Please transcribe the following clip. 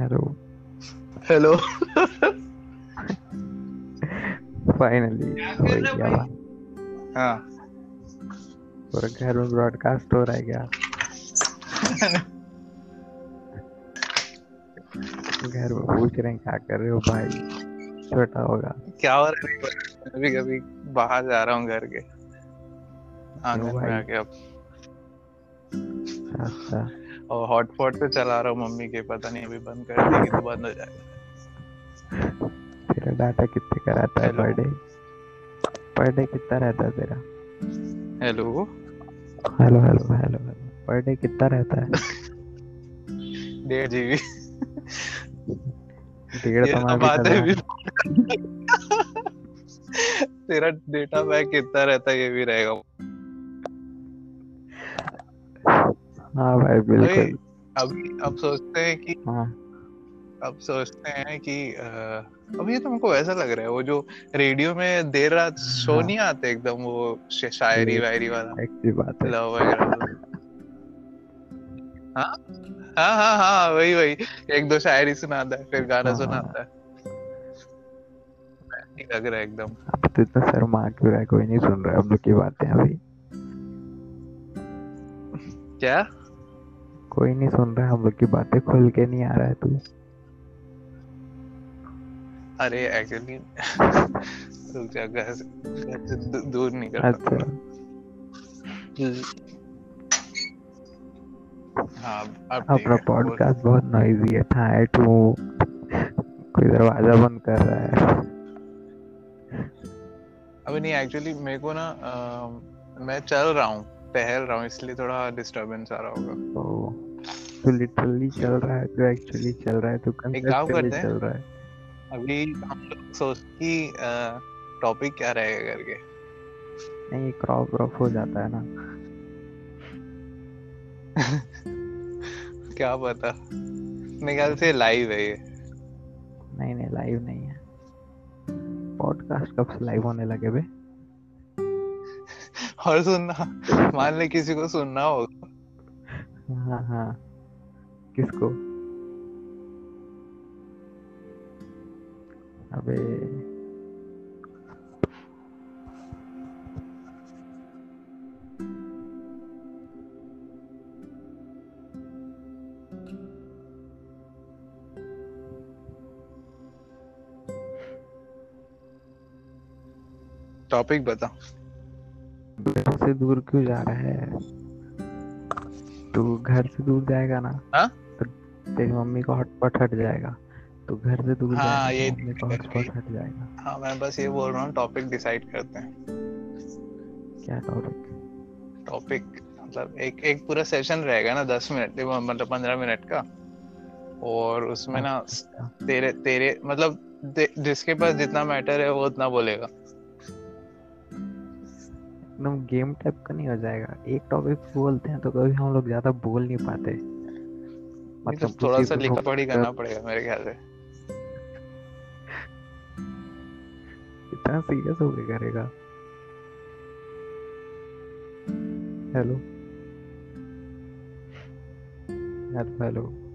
Hello hello finally हो गया। हाँ। पूरा घर में ब्रॉडकास्ट हो रहा है क्या? घर में पूछ रहे हैं क्या कर रहे हो भाई? छोटा होगा। क्या हो रहा है? कभी कभी बाहर जा रहा हूँ घर के। आँगन में आके अब। अच्छा। और हॉटस्पॉट पे चला रहा हूँ मम्मी के पता नहीं अभी बंद कर देगी तो बंद हो जाएगा। तेरा डाटा कितने का रहता है पर डे पर डे कितना रहता है तेरा? Hello hello hello hello per day कितना रहता है? डेढ़ जीबी डेढ़ तो तो है भी भी तेरा डेटा पैक कितना रहता है ये भी रहेगा। हाँ भाई बिल्कुल। अभी अब सोचते हैं कि हाँ। अब सोचते हैं कि अब ये तो हमको ऐसा लग रहा है वो जो रेडियो में देर रात शो हाँ। नहीं आते एकदम वो शायरी वायरी वाला। अच्छी बात है। लव वगैरह तो। हाँ हाँ हाँ हाँ वही वही। एक दो शायरी सुनाता है फिर गाना हाँ। सुनाता है। नहीं लग रहा है एकदम तो इतना शर्मा क्यों रहा है कोई नहीं सुन रहा है हम लोग की बातें अभी। क्या? कोई नहीं सुन रहा हम लोग की बातें खुल के नहीं आ रहा है तू। अरे एक्चुअली दूर निकल अच्छा। हाँ अपना पॉडकास्ट बहुत नॉइजी है था टू। कोई दरवाज़ा बंद कर रहा है। अभी नहीं एक्चुअली मेरे को ना अ, मैं चल रहा हूँ। टहल रहा हूँ इसलिए थोड़ा डिस्टरबेंस आ रहा होगा। तो तू लिटरली चल रहा है तू एक्चुअली चल रहा है तू हैं। चल रहा है। अभी हम लोग सोच कि टॉपिक क्या रहेगा करके? नहीं क्रॉप क्रॉप हो जाता है ना। क्या पता? ख्याल से लाइव है ये। नहीं नहीं लाइव नहीं है। पॉडकास्ट कब से लाइव होने लगे बे? और सुनना। मान ले किसी को सुनना होगा हाँ हाँ। किसको? अबे। टॉपिक बता। से दूर क्यों जा रहा है? तू घर से दूर जाएगा ना हाँ? तो तेरी मम्मी का हॉटस्पॉट हट जाएगा। तो घर से दूर हाँ, ये तो मम्मी का दिक्कत हट जाएगा। हाँ मैं बस ये बोल रहा हूँ टॉपिक डिसाइड करते हैं। क्या टॉपिक टॉपिक मतलब एक एक पूरा सेशन रहेगा ना दस मिनट मतलब पंद्रह मिनट का। और उसमें ना अच्छा, तेरे तेरे मतलब जिसके पास जितना मैटर है वो उतना बोलेगा। एकदम गेम टाइप का नहीं हो जाएगा। एक टॉपिक बोलते हैं तो कभी हम लोग ज़्यादा बोल नहीं पाते। मतलब तो थोड़ा सा लिखा पढ़ी करना पड़ेगा मेरे ख्याल से। इतना सीरियस होके करेगा। Hello hello hello